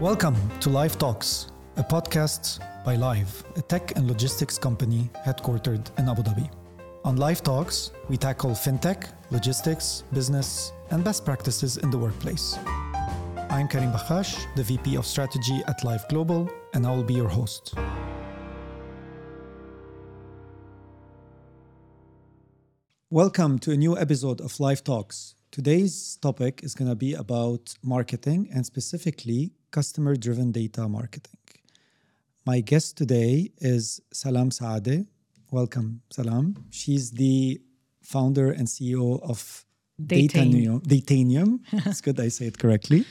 Welcome to Live Talks, a podcast by Live, a tech and logistics company headquartered in Abu Dhabi. On Live Talks, we tackle fintech, logistics, business, and best practices in the workplace. I'm Karim Bakhash, the VP of Strategy at Live Global, and I will be your host. Welcome to a new episode of Live Talks. Today's topic is going to be about marketing and specifically customer driven data marketing. My guest today is Salam Saadeh. Welcome, Salam. She's the founder and CEO of Datanuum. Datanuum. it's good I say it correctly.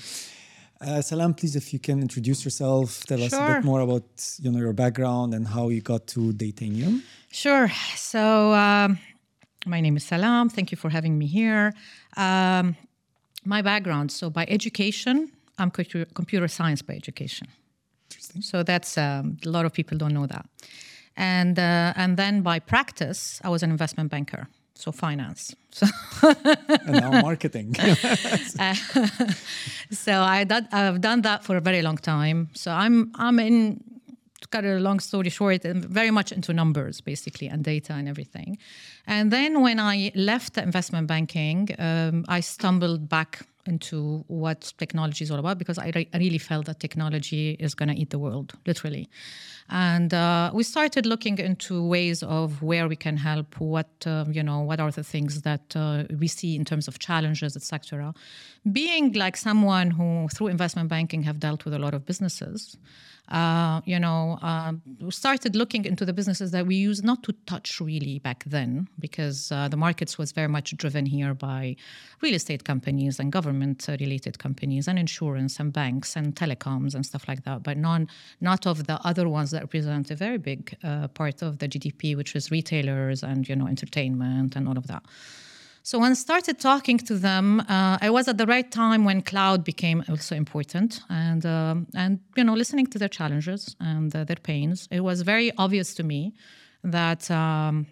Uh, Salam, please, if you can introduce yourself, tell us a bit more about you know your background and how you got to Datanuum. Sure. So um, my name is Salam. Thank you for having me here. Um, my background. So by education, I'm computer science by education. Interesting. So that's um, a lot of people don't know that. And uh, and then by practice, I was an investment banker, so finance. So and now marketing. uh, so I done, I've done that for a very long time. So I'm I'm in to cut a long story short, very much into numbers basically and data and everything. And then when I left investment banking, um, I stumbled back into what technology is all about because I, re- I really felt that technology is going to eat the world, literally. And uh, we started looking into ways of where we can help, what uh, you know, what are the things that uh, we see in terms of challenges, etc. Being like someone who, through investment banking, have dealt with a lot of businesses uh, you know, uh, started looking into the businesses that we used not to touch really back then, because uh, the markets was very much driven here by real estate companies and government-related companies and insurance and banks and telecoms and stuff like that, but non not of the other ones that represent a very big uh, part of the GDP, which is retailers and you know entertainment and all of that. So when I started talking to them, uh, I was at the right time when cloud became also important, and um, and you know listening to their challenges and uh, their pains, it was very obvious to me that. Um,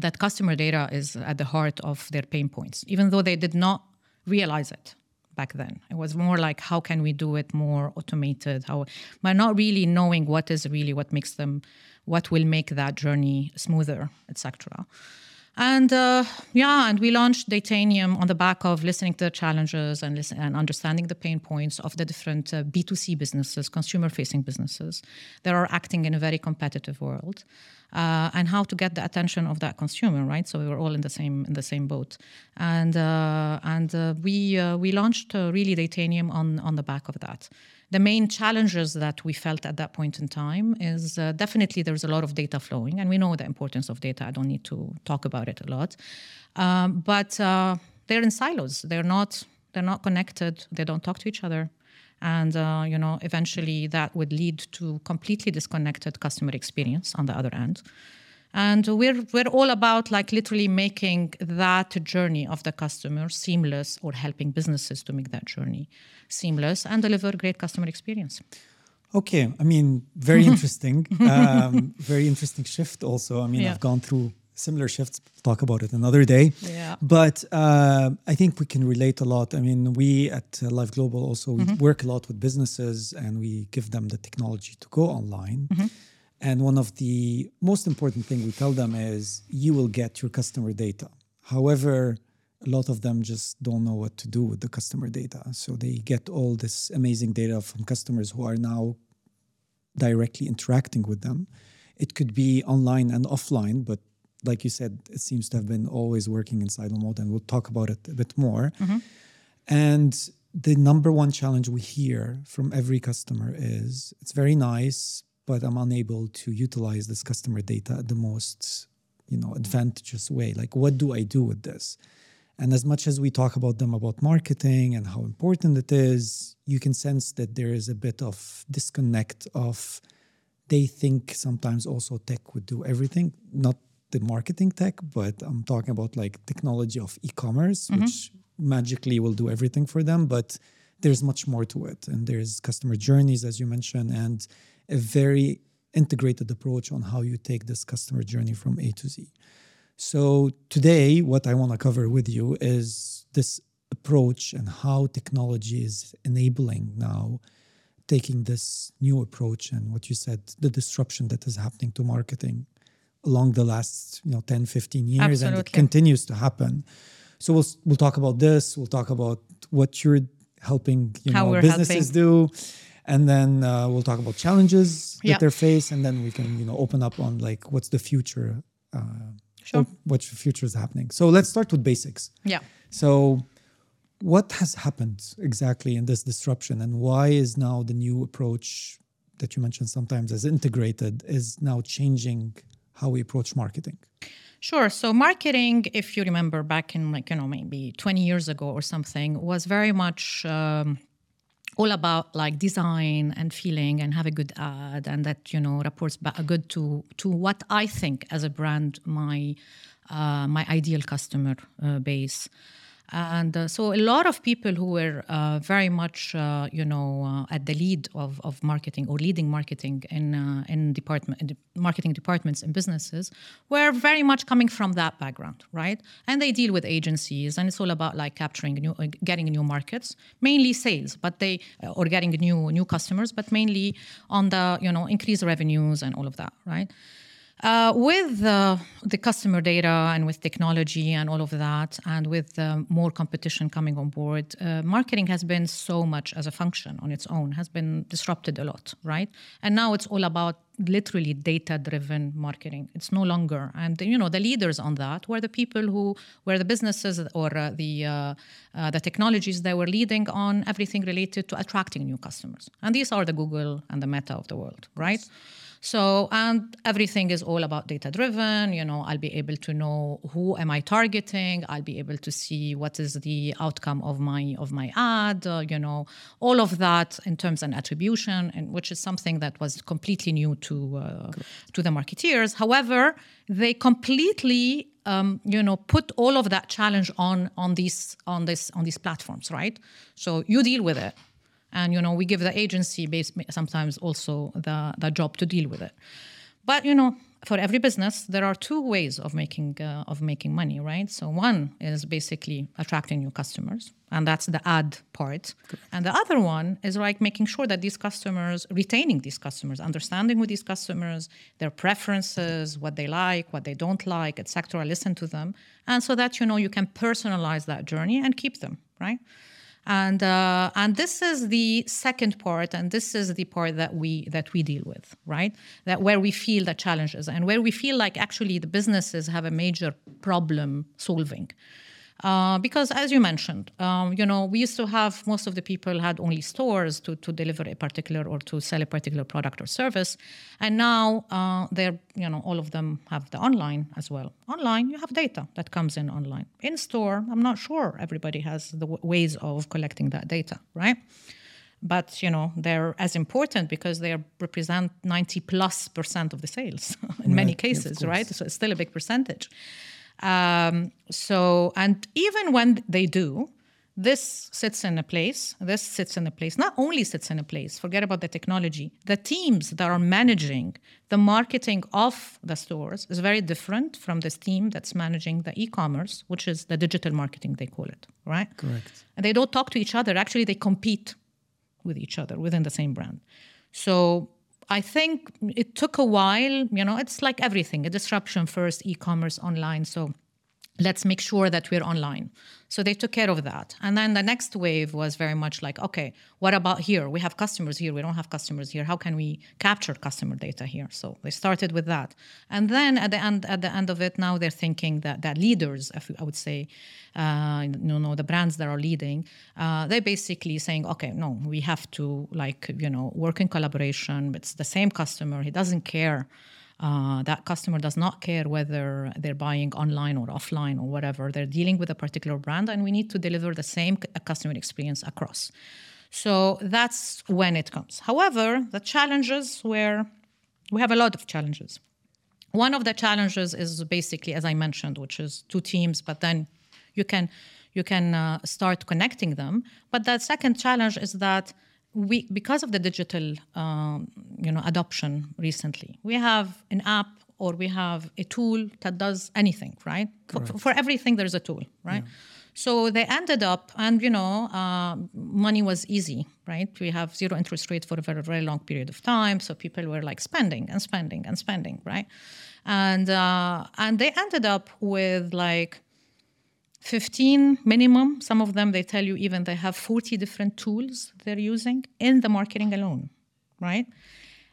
that customer data is at the heart of their pain points, even though they did not realize it back then. It was more like how can we do it more automated, how but not really knowing what is really what makes them, what will make that journey smoother, etc. And uh, yeah, and we launched Datanuum on the back of listening to the challenges and, listen, and understanding the pain points of the different uh, B2C businesses, consumer facing businesses that are acting in a very competitive world. Uh, and how to get the attention of that consumer, right? So we were all in the same in the same boat, and uh, and uh, we uh, we launched really Datanuum on on the back of that the main challenges that we felt at that point in time is uh, definitely there's a lot of data flowing, and we know the importance of data. I don't need to talk about it a lot, um, but uh, they're in silos. They're not they're not connected. They don't talk to each other, and uh, you know eventually that would lead to completely disconnected customer experience on the other end. And we're, we're all about like literally making that journey of the customer seamless or helping businesses to make that journey seamless and deliver great customer experience. Okay, I mean, very interesting. um, very interesting shift also. I mean, yeah. I've gone through similar shifts. Talk about it another day. Yeah. But uh, I think we can relate a lot. I mean, we at uh, Live Global also mm-hmm. work a lot with businesses and we give them the technology to go online. Mm-hmm. And one of the most important thing we tell them is you will get your customer data. However, a lot of them just don't know what to do with the customer data. So they get all this amazing data from customers who are now directly interacting with them. It could be online and offline, but like you said, it seems to have been always working in silo mode, and we'll talk about it a bit more. Mm-hmm. And the number one challenge we hear from every customer is it's very nice, but I'm unable to utilize this customer data at the most, you know, advantageous way. Like, what do I do with this? And as much as we talk about them about marketing and how important it is, you can sense that there is a bit of disconnect of they think sometimes also tech would do everything, not the marketing tech, but I'm talking about like technology of e-commerce, mm-hmm. which magically will do everything for them. But there's much more to it. And there's customer journeys, as you mentioned, and a very integrated approach on how you take this customer journey from A to Z. So today, what I want to cover with you is this approach and how technology is enabling now taking this new approach and what you said, the disruption that is happening to marketing along the last you know 10 15 years Absolutely. and it continues to happen so we'll we'll talk about this we'll talk about what you're helping you How know businesses do and then uh, we'll talk about challenges that Yeah. they face and then we can you know open up on like what's the future uh, Sure. what the future is happening so let's start with basics Yeah. so what has happened exactly in this disruption and why is now the new approach that you mentioned sometimes as integrated is now changing how we approach marketing Sure. So marketing, if you remember back in like, you know, maybe 20 years ago or something, was very much um, all about like design and feeling and have a good ad and that, you know, reports back good to to what I think as a brand my uh, my ideal customer uh, base. And uh, so a lot of people who were uh, very much, uh, you know, uh, at the lead of, of marketing or leading marketing in uh, in department in de- marketing departments and businesses were very much coming from that background, right? And they deal with agencies, and it's all about like capturing new, uh, getting new markets, mainly sales, but they or getting new new customers, but mainly on the you know increase revenues and all of that, right? Uh, with uh, the customer data and with technology and all of that, and with um, more competition coming on board, uh, marketing has been so much as a function on its own, has been disrupted a lot, right? And now it's all about literally data-driven marketing. It's no longer, and you know, the leaders on that were the people who were the businesses or uh, the uh, uh, the technologies that were leading on everything related to attracting new customers, and these are the Google and the Meta of the world, right? So, and everything is all about data driven. You know, I'll be able to know who am I targeting. I'll be able to see what is the outcome of my of my ad. Uh, you know, all of that in terms and attribution, and which is something that was completely new to uh, to the marketeers. However, they completely um, you know put all of that challenge on on these on this on these platforms, right? So you deal with it and you know we give the agency base sometimes also the, the job to deal with it. But you know for every business there are two ways of making uh, of making money right? So one is basically attracting new customers and that's the ad part. And the other one is like making sure that these customers retaining these customers understanding with these customers their preferences what they like what they don't like etc listen to them. And so that you know you can personalize that journey and keep them right and uh, and this is the second part and this is the part that we that we deal with right? That where we feel the challenges and where we feel like actually the businesses have a major problem solving uh, because as you mentioned um, you know we used to have most of the people had only stores to, to deliver a particular or to sell a particular product or service. And now uh, they're you know all of them have the online as well. Online you have data that comes in online. In store i'm not sure everybody has the w- ways of collecting that data right? But you know they're as important because they represent 90 plus percent of the sales in many Right, of cases right? So it's still a big percentage um, so and even when they do this sits in a place this sits in a place not only sits in a place forget about the technology the teams that are managing the marketing of the stores is very different from this team that's managing the e-commerce which is the digital marketing they call it right? Correct. And they don't talk to each other. Actually they compete with each other within the same brand. So I think it took a while, you know, it's like everything, a disruption first, e-commerce online. So let's make sure that we're online. So they took care of that. And then the next wave was very much like, okay, what about here? We have customers here, we don't have customers here. How can we capture customer data here? So they started with that. And then at the end at the end of it, now they're thinking that that leaders, if I would say, uh, you know, the brands that are leading, uh, they're basically saying, okay, no, we have to like, you know, work in collaboration. It's the same customer. He doesn't care uh, that customer does not care whether they're buying online or offline or whatever. They're dealing with a particular brand, and we need to deliver the same c- customer experience across. So that's when it comes. However, the challenges where we have a lot of challenges. One of the challenges is basically, as I mentioned, which is two teams, but then you can you can uh, start connecting them. But the second challenge is that we, because of the digital, um, you know, adoption recently, we have an app or we have a tool that does anything, right? For, for everything, there's a tool, right? So they ended up, and you know, uh, money was easy, right? We have zero interest rate for a very, very long period of time. So people were like spending and spending and spending, right? And uh, and they ended up with like 15 minimum. Some of them, they tell you even they have 40 different tools they're using in the marketing alone, right?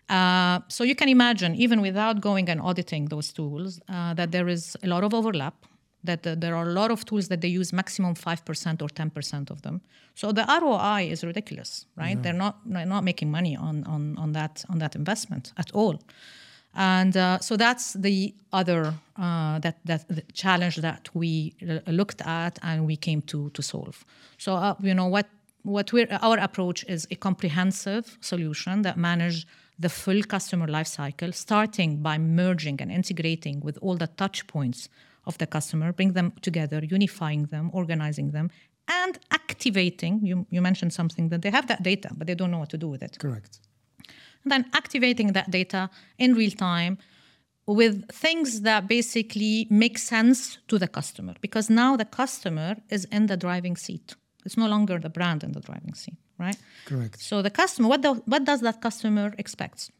Uh, so you can imagine, even without going and auditing those tools, uh, that there is a lot of overlap, that uh, there are a lot of tools that they use maximum 5% or 10% of them. So the ROI is ridiculous, right? Yeah. They're not they're not making money on, on, on, that, on that investment at all. And uh, so that's the other uh, that that challenge that we looked at and we came to to solve. So uh, you know what what we our approach is a comprehensive solution that manages the full customer lifecycle, starting by merging and integrating with all the touch points of the customer, bring them together, unifying them, organizing them, and activating. You, you mentioned something that they have that data, but they don't know what to do with it. Correct. And then activating that data in real time with things that basically make sense to the customer because now the customer is in the driving seat. It's no longer the brand in the driving seat right? Correct. So the customer, what, the, what does that customer expect?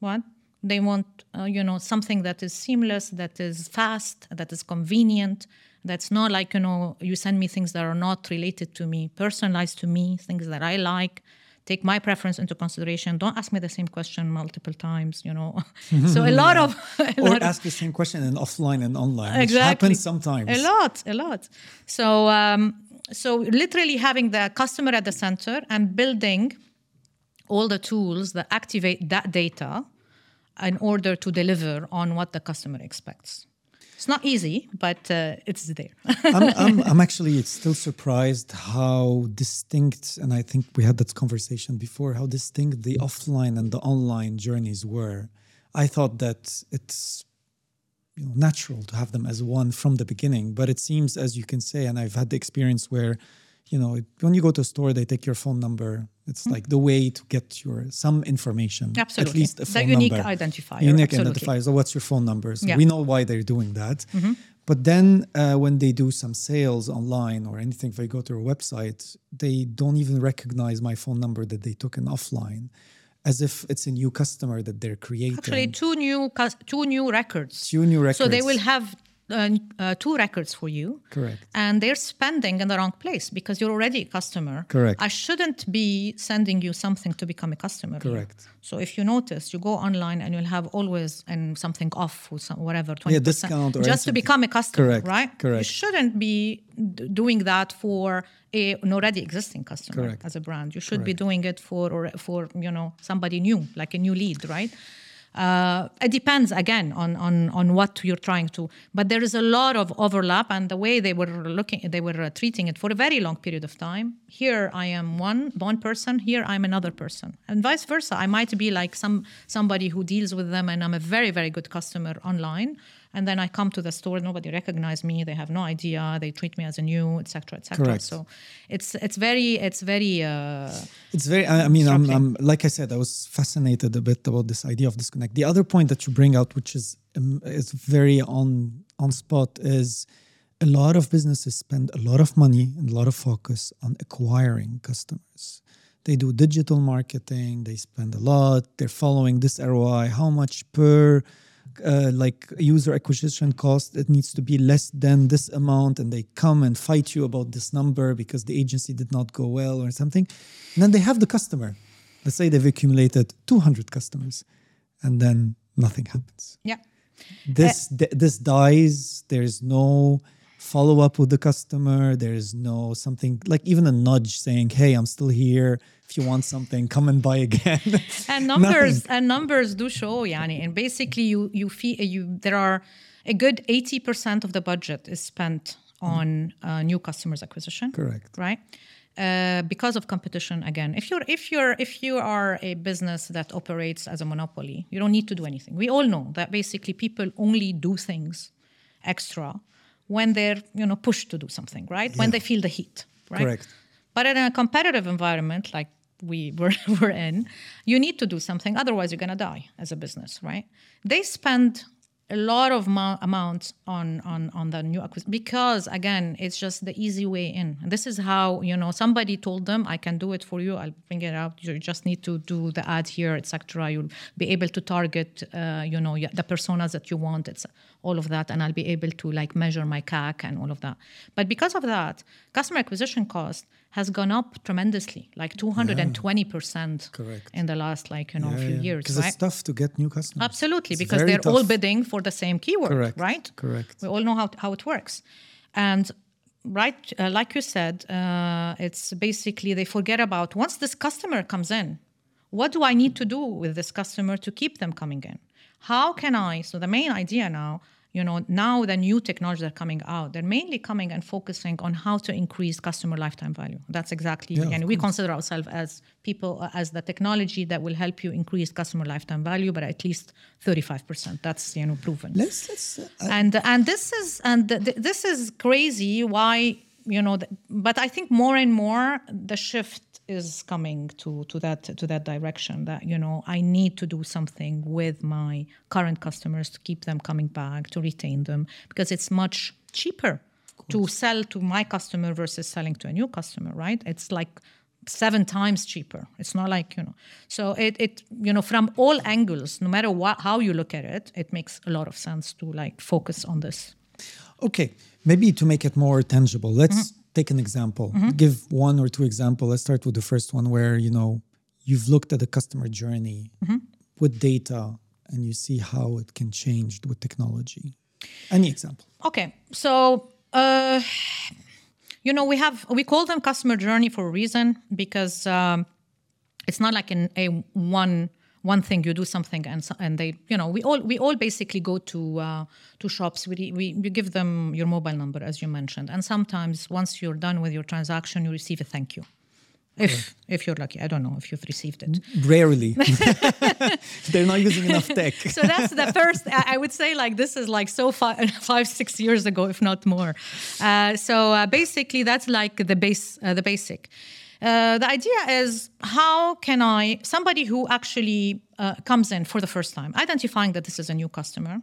What? They want, uh, you know, something that is seamless, that is fast, that is convenient, that's not like, you know, you send me things that are not related to me, personalized to me, things that I like. Take my preference into consideration. Don't ask me the same question multiple times, you know. so a lot of a or lot ask of, the same question in offline and online. Exactly. happens sometimes. A lot, a lot. So um, so literally having the customer at the center and building all the tools that activate that data in order to deliver on what the customer expects. It's not easy, but uh, it's there. I'm, I'm, I'm, actually still surprised how distinct, and I think we had that conversation before, how distinct the offline and the online journeys were. I thought that it's you know, natural to have them as one from the beginning. But it seems, as you can say, and I've had the experience where, you know, when you go to a store, they take your phone number. It's mm-hmm. like the way to get your some information, absolutely. at least a phone the unique number. identifier. Unique absolutely. identifier. So, what's your phone number? So yeah. we know why they're doing that. Mm-hmm. But then, uh, when they do some sales online or anything, if they go to a website, they don't even recognize my phone number that they took in offline as if it's a new customer that they're creating. Actually, two new two new records. Two new records. So they will have uh, uh, two records for you. Correct. And they're spending in the wrong place because you're already a customer. Correct. I shouldn't be sending you something to become a customer. Correct. So if you notice, you go online and you'll have always and something off or some, whatever, 20%. Yeah, discount or Just anything. to become a customer, Correct. right? Correct. You shouldn't be d- doing that for a, an already existing customer Correct. as a brand. You should Correct. be doing it for or for you know somebody new, like a new lead, right? Uh, it depends again on, on on what you're trying to. But there is a lot of overlap and the way they were looking they were uh, treating it for a very long period of time. Here i am one one person here i'm another person. And vice versa i might be like some somebody who deals with them and i'm a very very good customer online and then I come to the store, nobody recognizes me, they have no idea, they treat me as a new, etc., etc. So it's it's very it's very uh, it's very. I mean, I'm, I'm, like I said, I was fascinated a bit about this idea of disconnect. The other point that you bring out, which is um, is very on on spot, is a lot of businesses spend a lot of money and a lot of focus on acquiring customers. They do digital marketing, they spend a lot, they're following this ROI, how much per uh, like user acquisition cost it needs to be less than this amount and they come and fight you about this number because the agency did not go well or something. And then they have the customer. Let's say they've accumulated 200 customers and then nothing happens. Yeah. This uh, th- this dies. There's no follow up with the customer. There's no something like even a nudge saying, "Hey, I'm still here. If you want something, come and buy again." and numbers and numbers do show, yani. And basically, you you feel you there are a good eighty percent of the budget is spent on uh, new customers acquisition. Correct. Right. Uh, because of competition again if you're if you're if you are a business that operates as a monopoly you don't need to do anything we all know that basically people only do things extra when they're you know pushed to do something, right? Yeah. When they feel the heat, right? Correct. But in a competitive environment like we were, were in, you need to do something, otherwise you're gonna die as a business, right? They spend a lot of mo- amount on on on the new acquisition because again it's just the easy way in. And this is how you know somebody told them i can do it for you. I'll bring it out. You just need to do the ad here etc you'll be able to target uh, you know the personas that you want it's all of that. And i'll be able to like measure my cac and all of that. But because of that customer acquisition cost has gone up tremendously, like 220% Correct. in the last like, you know, few years, Because right? it's tough to get new customers. Absolutely, It's because they're all bidding for the same keyword, Correct. right? Correct. We all know how, how it works. And right, uh, like you said, uh, it's basically they forget about once this customer comes in, what do I need to do with this customer to keep them coming in? How can I? So the main idea now, you know, now the new technologies are coming out. They're mainly coming and focusing on how to increase customer lifetime value. That's exactly, Yeah, and we consider ourselves as people uh, as the technology that will help you increase customer lifetime value, but at least 35%. That's you know proven Let's let's. Uh, and and this is and th- th- this is crazy why you know th- but i think more and more the shift is coming to to that to that direction that you know i need to do something with my current customers to keep them coming back to retain them because it's much cheaper to sell to my customer versus selling to a new customer right? It's like seven times cheaper. It's not like you know. So it, it you know from all angles no matter what how you look at it it makes a lot of sense to like focus on this. Okay, maybe to make it more tangible, let's Mm-hmm. Take an example. Give one or two example. Let's start with the first one where you know you've looked at the customer journey Mm-hmm. with data and you see how it can change with technology. Any example? Okay, so uh, you know we have we call them customer journey for a reason because um, it's not like in a one one thing you do something and and they you know we all we all basically go to uh, to shops. We, we we give them your mobile number as you mentioned. And sometimes once you're done with your transaction you receive a thank you. If if you're lucky. I don't know if you've received it. Rarely. They're not using enough tech. so that's the first i I would say like this is like so five, five six years ago if not more. Uh, so uh, basically that's like the base uh, the basic uh, the idea is how can i somebody who actually uh, comes in for the first time identifying that this is a new customer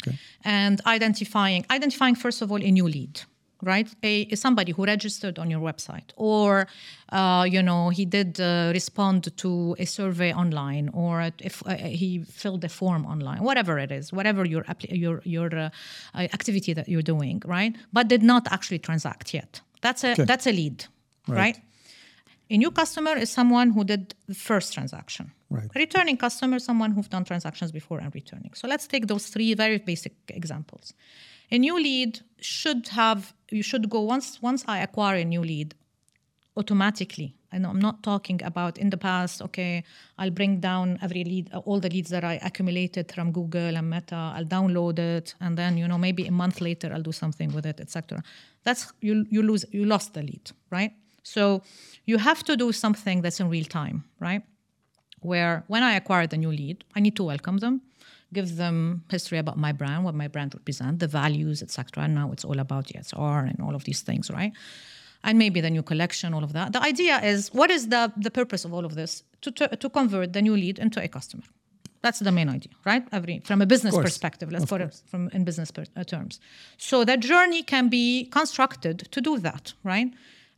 Okay. and identifying identifying first of all a new lead right a somebody who registered on your website or uh, you know he did uh, respond to a survey online or if uh, he filled a form online whatever it is whatever your your your uh, uh, activity that you're doing right but did not actually transact yet that's a Okay. that's a lead Right. right a new customer is someone who did the first transaction. Right. A returning customer, someone who've done transactions before and returning. So let's take those three very basic examples. A new lead should have you should go once once I acquire a new lead, automatically. And I'm not talking about in the past, okay, I'll bring down every lead, all the leads that I accumulated from Google and Meta, I'll download it, and then, you know, maybe a month later I'll do something with it, etc. That's you you lose you lost the lead, right? So you have to do something that's in real time, right? Where when I acquire the new lead, I need to welcome them, give them history about my brand, what my brand represents, the values, etc. And now it's all about ESR and all of these things, right? And maybe the new collection, all of that. The idea is, what is the the purpose of all of this? To to, to convert the new lead into a customer. That's the main idea, right? Every from a business perspective, let's Of put it from in business per, uh, terms. So that journey can be constructed to do that, right?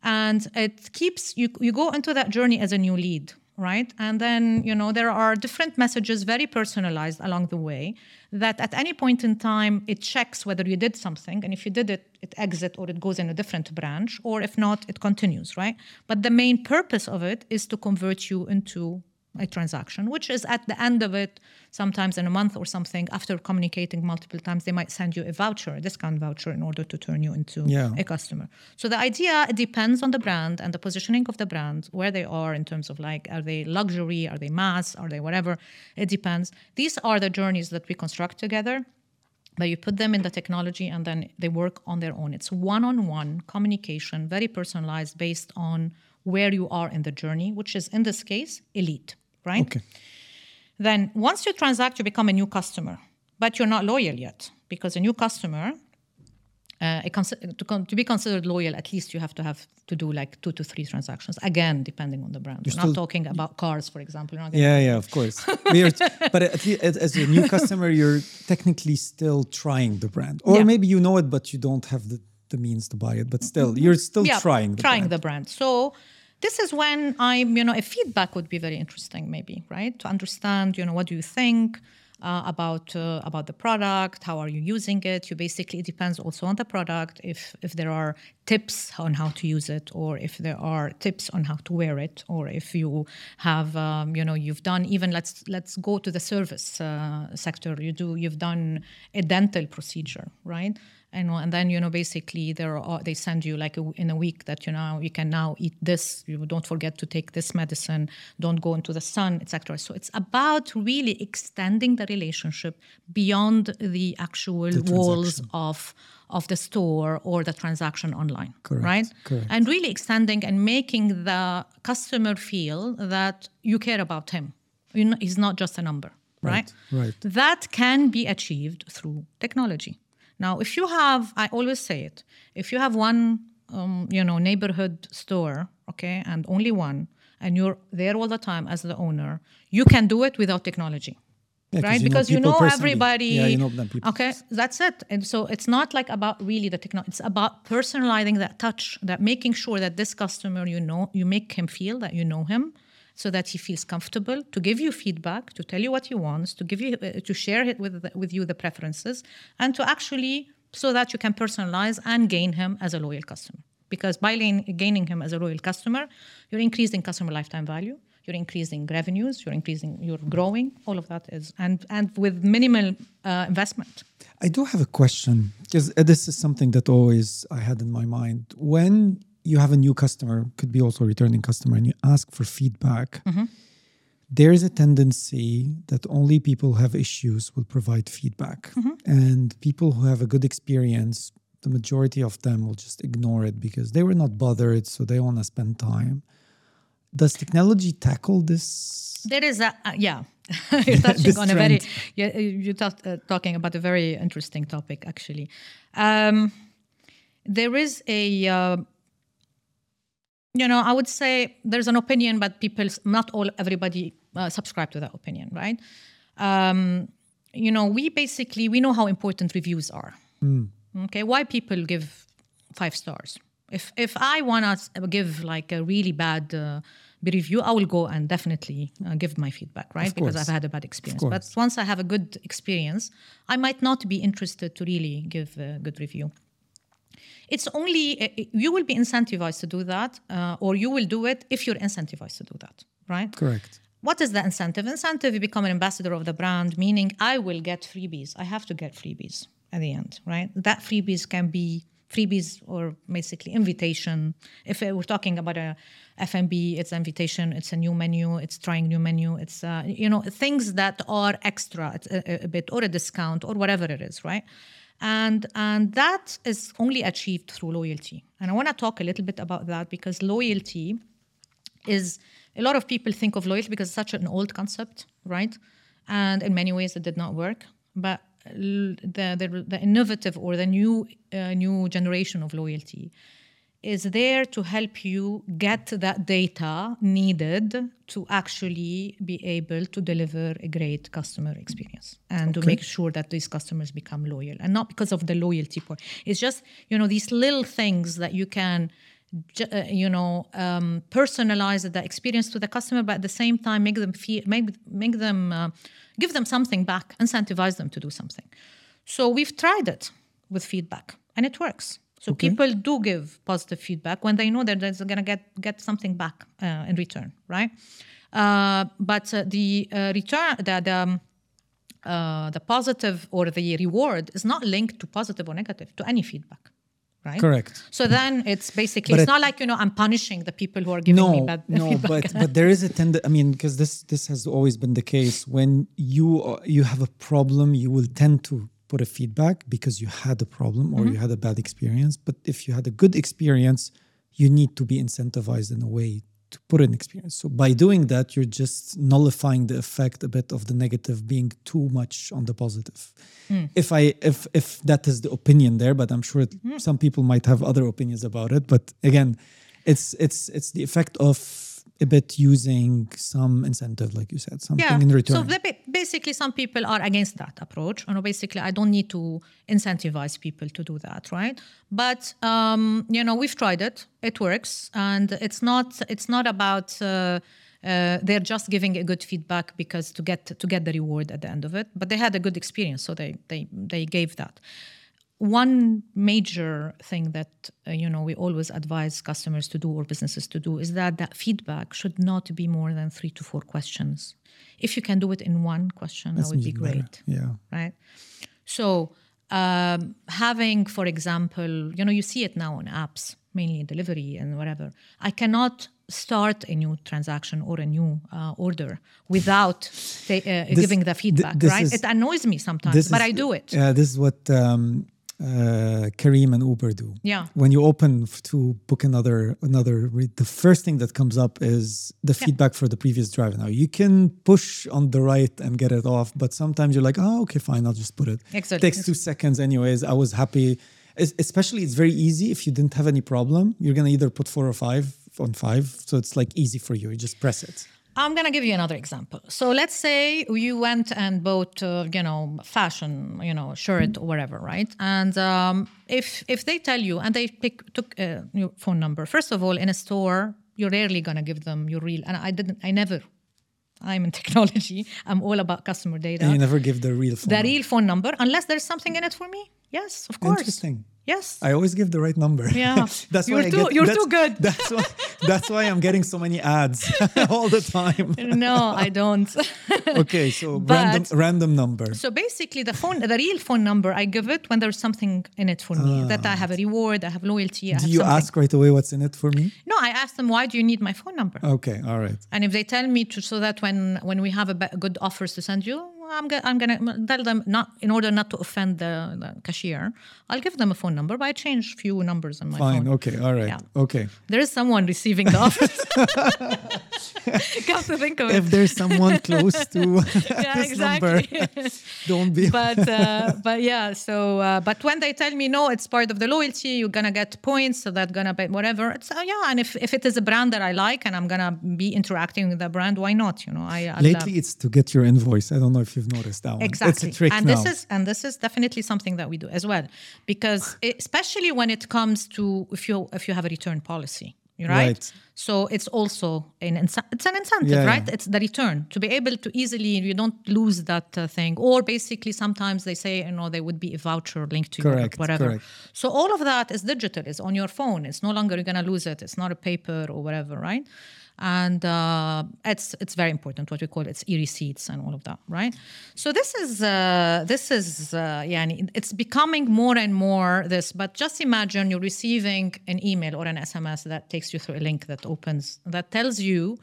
And it keeps you you go into that journey as a new lead, right? And then you know there are different messages, very personalized along the way, that at any point in time it checks whether you did something, and if you did it, it exits or it goes in a different branch, or if not, it continues, right? But the main purpose of it is to convert you into a transaction, which is at the end of it, sometimes in a month or something, after communicating multiple times, they might send you a voucher, a discount voucher, in order to turn you into Yeah. a customer. So the idea it depends on the brand and the positioning of the brand, where they are in terms of like, are they luxury, are they mass, are they whatever? It depends. These are the journeys that we construct together. But you put them in the technology and then they work on their own. It's one on one communication, very personalized based on where you are in the journey, which is in this case, elite, right? Okay. Then once you transact, you become a new customer, but you're not loyal yet because a new customer uh, cons- to, con- to be considered loyal, at least you have to have to do like two to three transactions. Again, depending on the brand. We're not talking about cars, for example. Yeah, yeah, of course. But at least as, a new customer, you're technically still trying the brand, or Yeah. maybe you know it, but you don't have the, the means to buy it. But still, you're still trying. The trying brand. the brand. So this is when I'm, you know, a feedback would be very interesting, maybe, right? To understand, you know, what do you think uh, about uh, about the product? How are you using it? You basically it depends also on the product. If if there are tips on how to use it, or if there are tips on how to wear it, or if you have, um, you know, you've done even let's let's go to the service uh, sector. You do you've done a dental procedure, right? And and then you know basically there are they send you like a, in a week that you know you can now eat this. You don't forget to take this medicine. Don't go into the sun etc so it's about really extending the relationship beyond the actual walls of of the store or the transaction online Correct, right? Correct. and really extending and making the customer feel that you care about him. You know, he's not just a number right? right. that can be achieved through technology now, if you have, I always say it, if you have one, um, you know, neighborhood store, okay, and only one, and you're there all the time as the owner, you can do it without technology. Yeah, right you know because you know personally. everybody Yeah, you know them people. okay that's it and so it's not like about really the technology it's about personalizing that touch that making sure that this customer you know you make him feel that you know him so that he feels comfortable to give you feedback, to tell you what he wants, to give you uh, to share it with the, with you the preferences, and to actually so that you can personalize and gain him as a loyal customer. Because by gain- gaining him as a loyal customer, you're increasing customer lifetime value, you're increasing revenues, you're increasing, you're growing. All of that is and and with minimal uh, investment. I do have a question because this is something that always I had in my mind. When you have a new customer, could be also a returning customer, and you ask for feedback, there is a tendency that only people who have issues will provide feedback. And people who have a good experience, the majority of them will just ignore it because they were not bothered, so they want to spend time. Does technology tackle this? There is a uh, yeah. you're touching on a very you're, you're ta- uh, talking about a very interesting topic actually. Um, there is a uh, you know I would say there's an opinion, but people not all everybody uh, subscribe to that opinion, right? Um, you know we basically we know how important reviews are. Okay, why people give five stars? If if I want to give like a really bad uh, review, I will go and definitely uh, give my feedback, right? because. I've had a bad experience. But once I have a good experience, I might not be interested to really give a good review. It's only uh, you will be incentivized to do that, uh, or you will do it if you're incentivized to do that, right? Correct. What is the incentive? Incentive, you become an ambassador of the brand, meaning I will get freebies. I have to get freebies at the end, right? That freebies can be freebies or basically invitation. If we're talking about a F&B, it's invitation, it's a new menu, it's trying new menu, it's uh, you know things that are extra it's a, a bit or a discount or whatever it is, right? And and that is only achieved through loyalty. And I want to talk a little bit about that because loyalty is a lot of people think of loyalty because it's such an old concept, right? And in many ways, it did not work. But the the, the innovative or the new uh, new generation of loyalty is there to help you get that data needed to actually be able to deliver a great customer experience and to make sure that these customers become loyal and not because of the loyalty point it's just you know these little things that you can uh, you know um, personalize the experience to the customer but at the same time make them feel make, make them uh, give them something back incentivize them to do something. So we've tried it with feedback and it works so people do give positive feedback when they know that they're going to get get something back uh, in return right uh, but uh, the uh, return the, the um, uh, the positive or the reward is not linked to positive or negative to any feedback right Correct. so then it's basically But it's it- not like you know i'm punishing the people who are giving me no, bad no, feedback but but there is a tendency. I mean, because this this has always been the case. When you are- you have a problem, you will tend to put a feedback because you had a problem Mm-hmm. or you had a bad experience. But if you had a good experience, you need to be incentivized in a way to put an experience. So by doing that, you're just nullifying the effect a bit of the negative being too much on the positive. If I if if that is the opinion there, but I'm sure some people might have other opinions about it. But again, it's it's it's the effect of a bit using some incentive, like you said, something in return. So ba- basically, some people are against that approach. Know, basically, I don't need to incentivize people to do that, right? But um, you know, we've tried it; it works, and it's not it's not about. Uh, uh, they're just giving a good feedback because to get to get the reward at the end of it. But they had a good experience, so they they they gave that one major thing that uh, you know we always advise customers to do or businesses to do is that that feedback should not be more than three to four questions. If you can do it in one question That's that would be even better. great Yeah. right? So um, having for example you know you see it now on apps mainly delivery and whatever. I cannot start a new transaction or a new uh, order without ta- uh, giving the feedback this right? is- it annoys me sometimes but is- i do it. Yeah, this is what um, uh, Careem and Uber do. Yeah. When you open to book another another, the first thing that comes up is the feedback for the previous driver. Now you can push on the right and get it off, but sometimes you're like, oh, okay, fine, I'll just put it. Exactly. Takes two seconds, anyways. I was happy. Es- Especially, it's very easy if you didn't have any problem. You're gonna either put four or five on five, so it's like easy for you. You just press it. I'm going to give you another example. So let's say you went and bought, uh, you know, fashion, you know, shirt or whatever, right? And um, if if they tell you and they pick took uh, your phone number, first of all, in a store, you're rarely going to give them your real. And I didn't, I never. I'm in technology. I'm all about customer data. And you never give the real phone. the number. real phone number, unless there's something in it for me. Yes, of course. Interesting. Yes. I always give the right number. Yeah. that's You're why too- get, you're that's- too good. That's why that's why I'm getting so many ads all the time. no, I don't. Okay, so But- random random number. So basically, the phone, the real phone number, I give it when there's something in it for me. That I have a reward, I have loyalty. I Ah. Do have you something. ask right away what's in it for me? No, I ask them why do you need my phone number, Okay, all right. and if they tell me to, so that when when we have a good offers to send you, I'm go- I'm gonna tell them not in order not to offend the, the cashier. I'll give them a phone number, but I change few numbers on my Fine. phone. Okay. All right. Yeah. Okay. There is someone receiving the offers. Come to think of it. If there's someone close to yeah, this number, don't be. but uh, but yeah so uh, but when they tell me no it's part of the loyalty you're gonna get points so that's gonna be whatever it's uh, yeah and if, if it is a brand that i like and i'm gonna be interacting with the brand why not you know i uh, Lately, it's to get your invoice. I don't know if you've noticed that one. exactly It's a trick and now. this is and this is definitely something that we do as well because especially when it comes to if you if you have a return policy right, Right. so it's also an it's an incentive Yeah, right yeah. it's the return to be able to easily you don't lose that uh, thing or basically sometimes they say you know there would be a voucher linked to Correct, your whatever correct. so all of that is digital it's on your phone it's no longer you're going to lose it it's not a paper or whatever right and uh, it's it's very important what we call it's e-receipts and all of that right so this is uh, this is uh, yeah it's becoming more and more this but just imagine you're receiving an email or an sms that takes you through a link that opens that tells you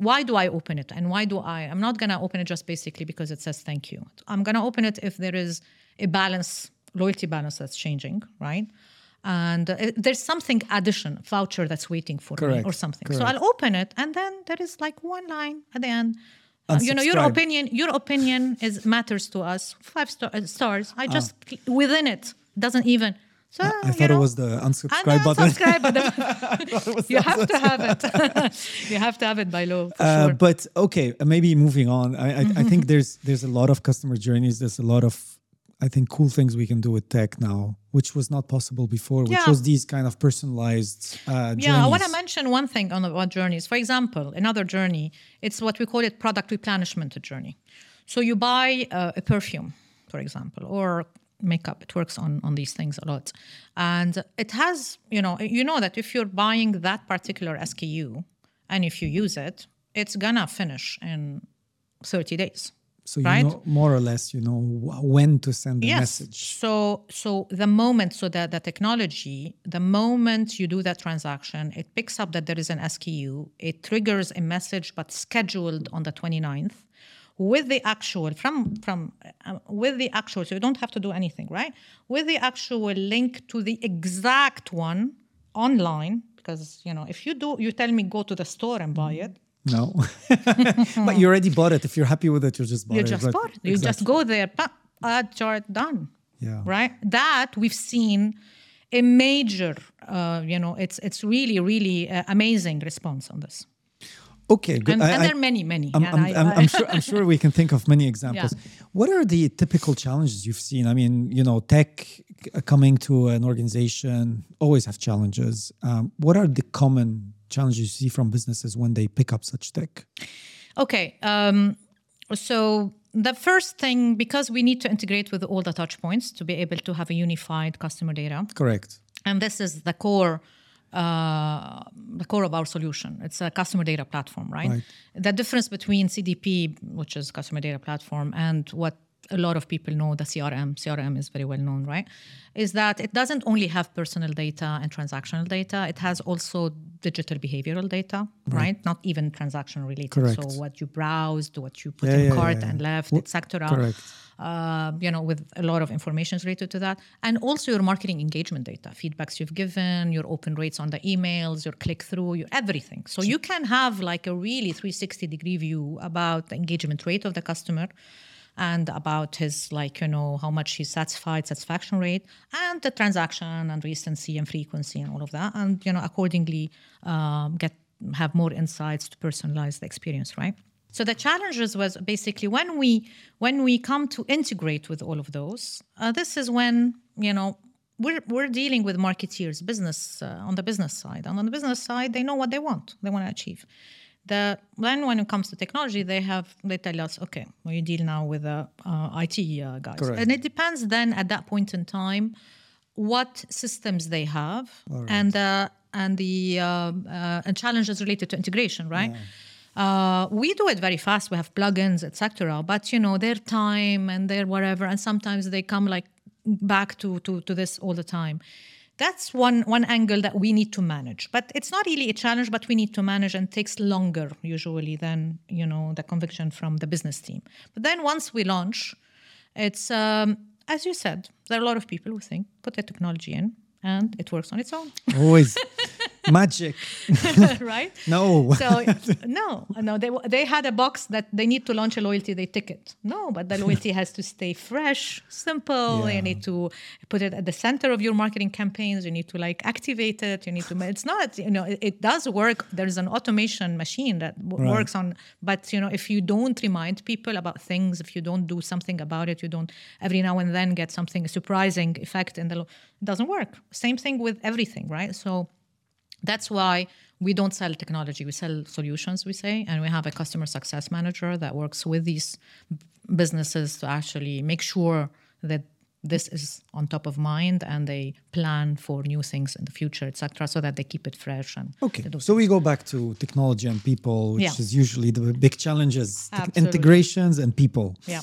why do I open it and why do I? I'm not gonna open it just basically because it says thank you. I'm gonna open it if there is a balance, loyalty balance that's changing, right? And uh, there's something addition, voucher that's waiting for me or something. So. I'll open it and then there is like one line at the end. Uh, you know, your opinion, your opinion is matters to us. Five star, uh, stars. I just cl- within it doesn't even. So I you thought it was the unsubscribe button. subscribe button. you have to have it. you have to have it by law. Uh, sure. But okay, maybe moving on. I, I, I think there's there's a lot of customer journeys. There's a lot of I think cool things we can do with tech now, which was not possible before. Which Yeah. was these kind of personalized uh, Yeah, I want to mention one thing on about journeys. For example, another journey, it's what we call it product replenishment journey. So you buy uh, a perfume, for example, or makeup. It works on on these things a lot, and it has you know you know that if you're buying that particular SKU and if you use it, it's gonna finish in 30 days. So you right? know more or less you know when to send the yes. message. So so the moment so that the technology, the moment you do that transaction, it picks up that there is an SKU, it triggers a message but scheduled on the 29th with the actual from from uh, with the actual so you don't have to do anything, right? With the actual link to the exact one online because you know if you do, you tell me go to the store and buy it. No, but you already bought it. If you're happy with it, you just bought You it. just right? bought it. You just go there, pop, add chart, done. Yeah. Right. That we've seen a major, uh, you know, it's it's really really uh, amazing response on this, Okay, good. and, I- and there are many many. I'm, I'm, I- I'm, I'm sure. I'm sure we can think of many examples. What are the typical challenges you've seen? I mean, you know, tech uh, coming to an organization always have challenges. Um, what are the common challenges you see from businesses when they pick up such tech? Okay. Um, so the first thing, because we need to integrate with all the touch points to be able to have a unified customer data, Correct. and this is the core. Uh, the core of our solution. It's a customer data platform, right? Right. The difference between CDP, which is customer data platform, and what a lot of people know, the CRM, CRM is very well known, right? Is that it doesn't only have personal data and transactional data, it has also digital behavioral data, right? Not even transaction related. Correct. So what you browsed, what you put Yeah, in yeah, cart yeah, and left, etc. correct. Uh, you know, with a lot of information related to that, and also your marketing engagement data, feedbacks you've given, your open rates on the emails, your click through, your everything. So you can have like a really 360 degree view about the engagement rate of the customer and about his like you know how much he's satisfied satisfaction rate and the transaction and recency and frequency and all of that. And you know accordingly um, get have more insights to personalize the experience right? So the challenges was basically when we when we come to integrate with all of those uh, this is when you know we're, we're dealing with marketeers business uh, on the business side. And on the business side they know what they want they want to achieve the then when it comes to technology they have they tell us okay well you deal now with the uh, it uh, guys. Correct. and it depends then at that point in time what systems they have and uh, and the uh, uh, and challenges related to integration right? Uh, we do it very fast. We have plugins etc but you know their time and their whatever and sometimes they come like back to to, to this all the time that's one one angle that we need to manage. But it's not really a challenge but we need to manage and takes longer usually than you know the conviction from the business team. But then once we launch it's um, as you said there are a lot of people who think put the technology in and it works on its own. Always magic. right No. so no no they they had a box that they need to launch a loyalty they tick it no but the loyalty has to stay fresh simple Yeah. you need to put it at the center of your marketing campaigns you need to like activate it you need to it's not you know it, it does work there's an automation machine that w- Right. works on but you know if you don't remind people about things if you don't do something about it you don't every now and then get something a surprising effect in the lo- it doesn't work same thing with everything right so that's why we don't sell technology we sell solutions we say and we have a customer success manager that works with these businesses to actually make sure that this is on top of mind and they plan for new things in the future etc so that they keep it fresh and Okay, so we go back to technology and people, which Yeah. is usually the big challenges: integrations and people. Yeah.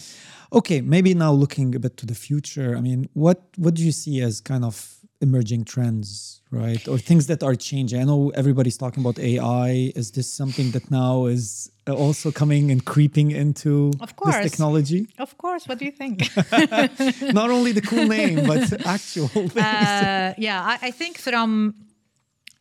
Okay, maybe now looking a bit to the future. I mean, what what do you see as kind of emerging trends, right, or things that are changing? I know everybody's talking about AI. Is this something that now is also coming and creeping into Of course. this technology? of course what do you think Not only the cool name, but actual things. uh, yeah, I, I think from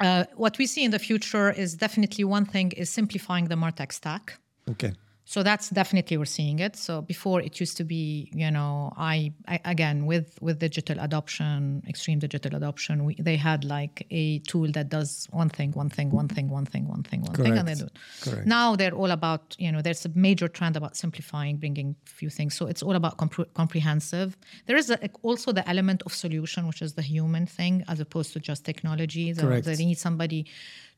uh, what we see in the future is definitely one thing is simplifying the Martech stack. okay. So that's definitely we're seeing it. So before it used to be, you know, I, I again with with digital adoption, extreme digital adoption, we, they had like a tool that does one thing, one thing, one thing, one thing, one thing, one thing, and they do Correct. it. Correct. Now they're all about, you know, there's a major trend about simplifying, bringing few things. So it's all about compre- comprehensive. There is a, also the element of solution, which is the human thing, as opposed to just technology. Correct. They need somebody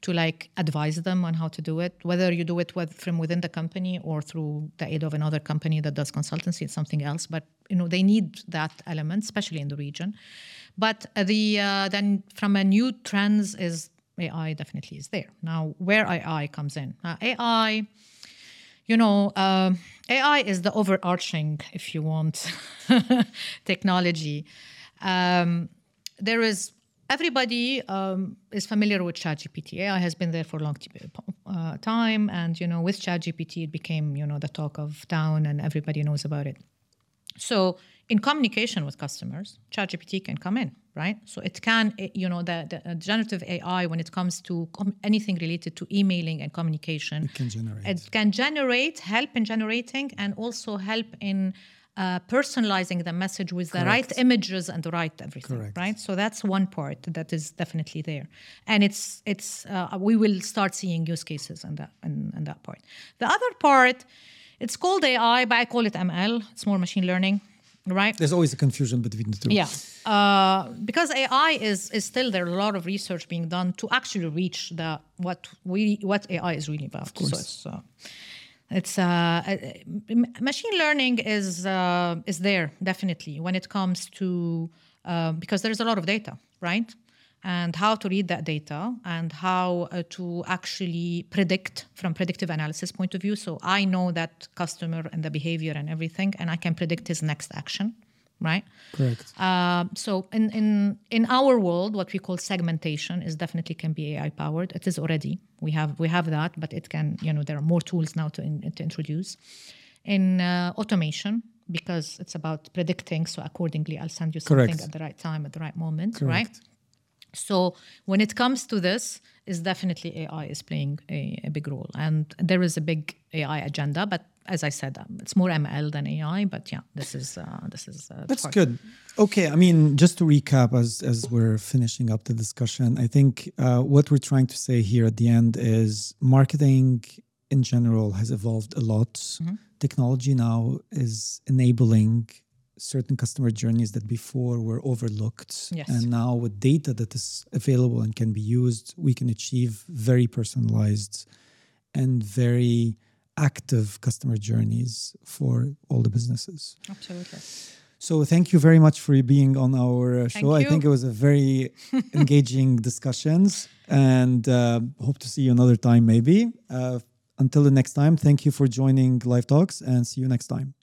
to like advise them on how to do it, whether you do it with, from within the company or through the aid of another company that does consultancy. It's something else, but you know they need that element, especially in the region. But uh, the uh, then from a new trends is AI definitely is there now. Where AI comes in, uh, AI you know, um, AI is the overarching, if you want, technology. Um, there is everybody um, is familiar with ChatGPT. AI has been there for a long t- uh, time, and you know, with ChatGPT, it became you know the talk of town, and everybody knows about it. So, in communication with customers, ChatGPT can come in, right? So it can, eh, you know, the, the uh, generative AI when it comes to com- anything related to emailing and communication, It can generate. it can generate, help in generating, and also help in uh, personalizing the message with the right images and the right everything, Correct. right? So that's one part that is definitely there, and it's it's uh, we will start seeing use cases in that in, in that part. The other part, it's called AI, but I call it ML. It's more machine learning, right? There's always a confusion between the two. Yeah, uh, because AI is is still there. A lot of research being done to actually reach the what we what AI is really about. So it's uh, it's uh, uh, machine learning is uh, is there definitely when it comes to uh, because there's a lot of data, right? And how to read that data and how uh, to actually predict from predictive analysis point of view. So I know that customer and the behavior and everything, and I can predict his next action, right? Correct. Um, so in, in in our world, what we call segmentation is definitely can be AI powered. It is already we have we have that, but it can you know there are more tools now to in, to introduce in uh, automation because it's about predicting. So accordingly, I'll send you something Correct. at the right time at the right moment, Correct. right? So when it comes to this, is definitely AI is playing a, a big role, and there is a big AI agenda. But as I said, um, it's more ML than AI. But yeah, this is uh, this is uh, That's part. good. Okay, I mean, just to recap as as we're finishing up the discussion, I think uh, what we're trying to say here at the end is marketing in general has evolved a lot. Mm-hmm. Technology now is enabling certain customer journeys that before were overlooked. Yes. And now with data that is available and can be used, we can achieve very personalized and very active customer journeys for all the businesses. Absolutely. So thank you very much for being on our uh, show. I think it was a very engaging discussions, and uh, hope to see you another time maybe. Uh, until the next time, thank you for joining Live Talks, and see you next time.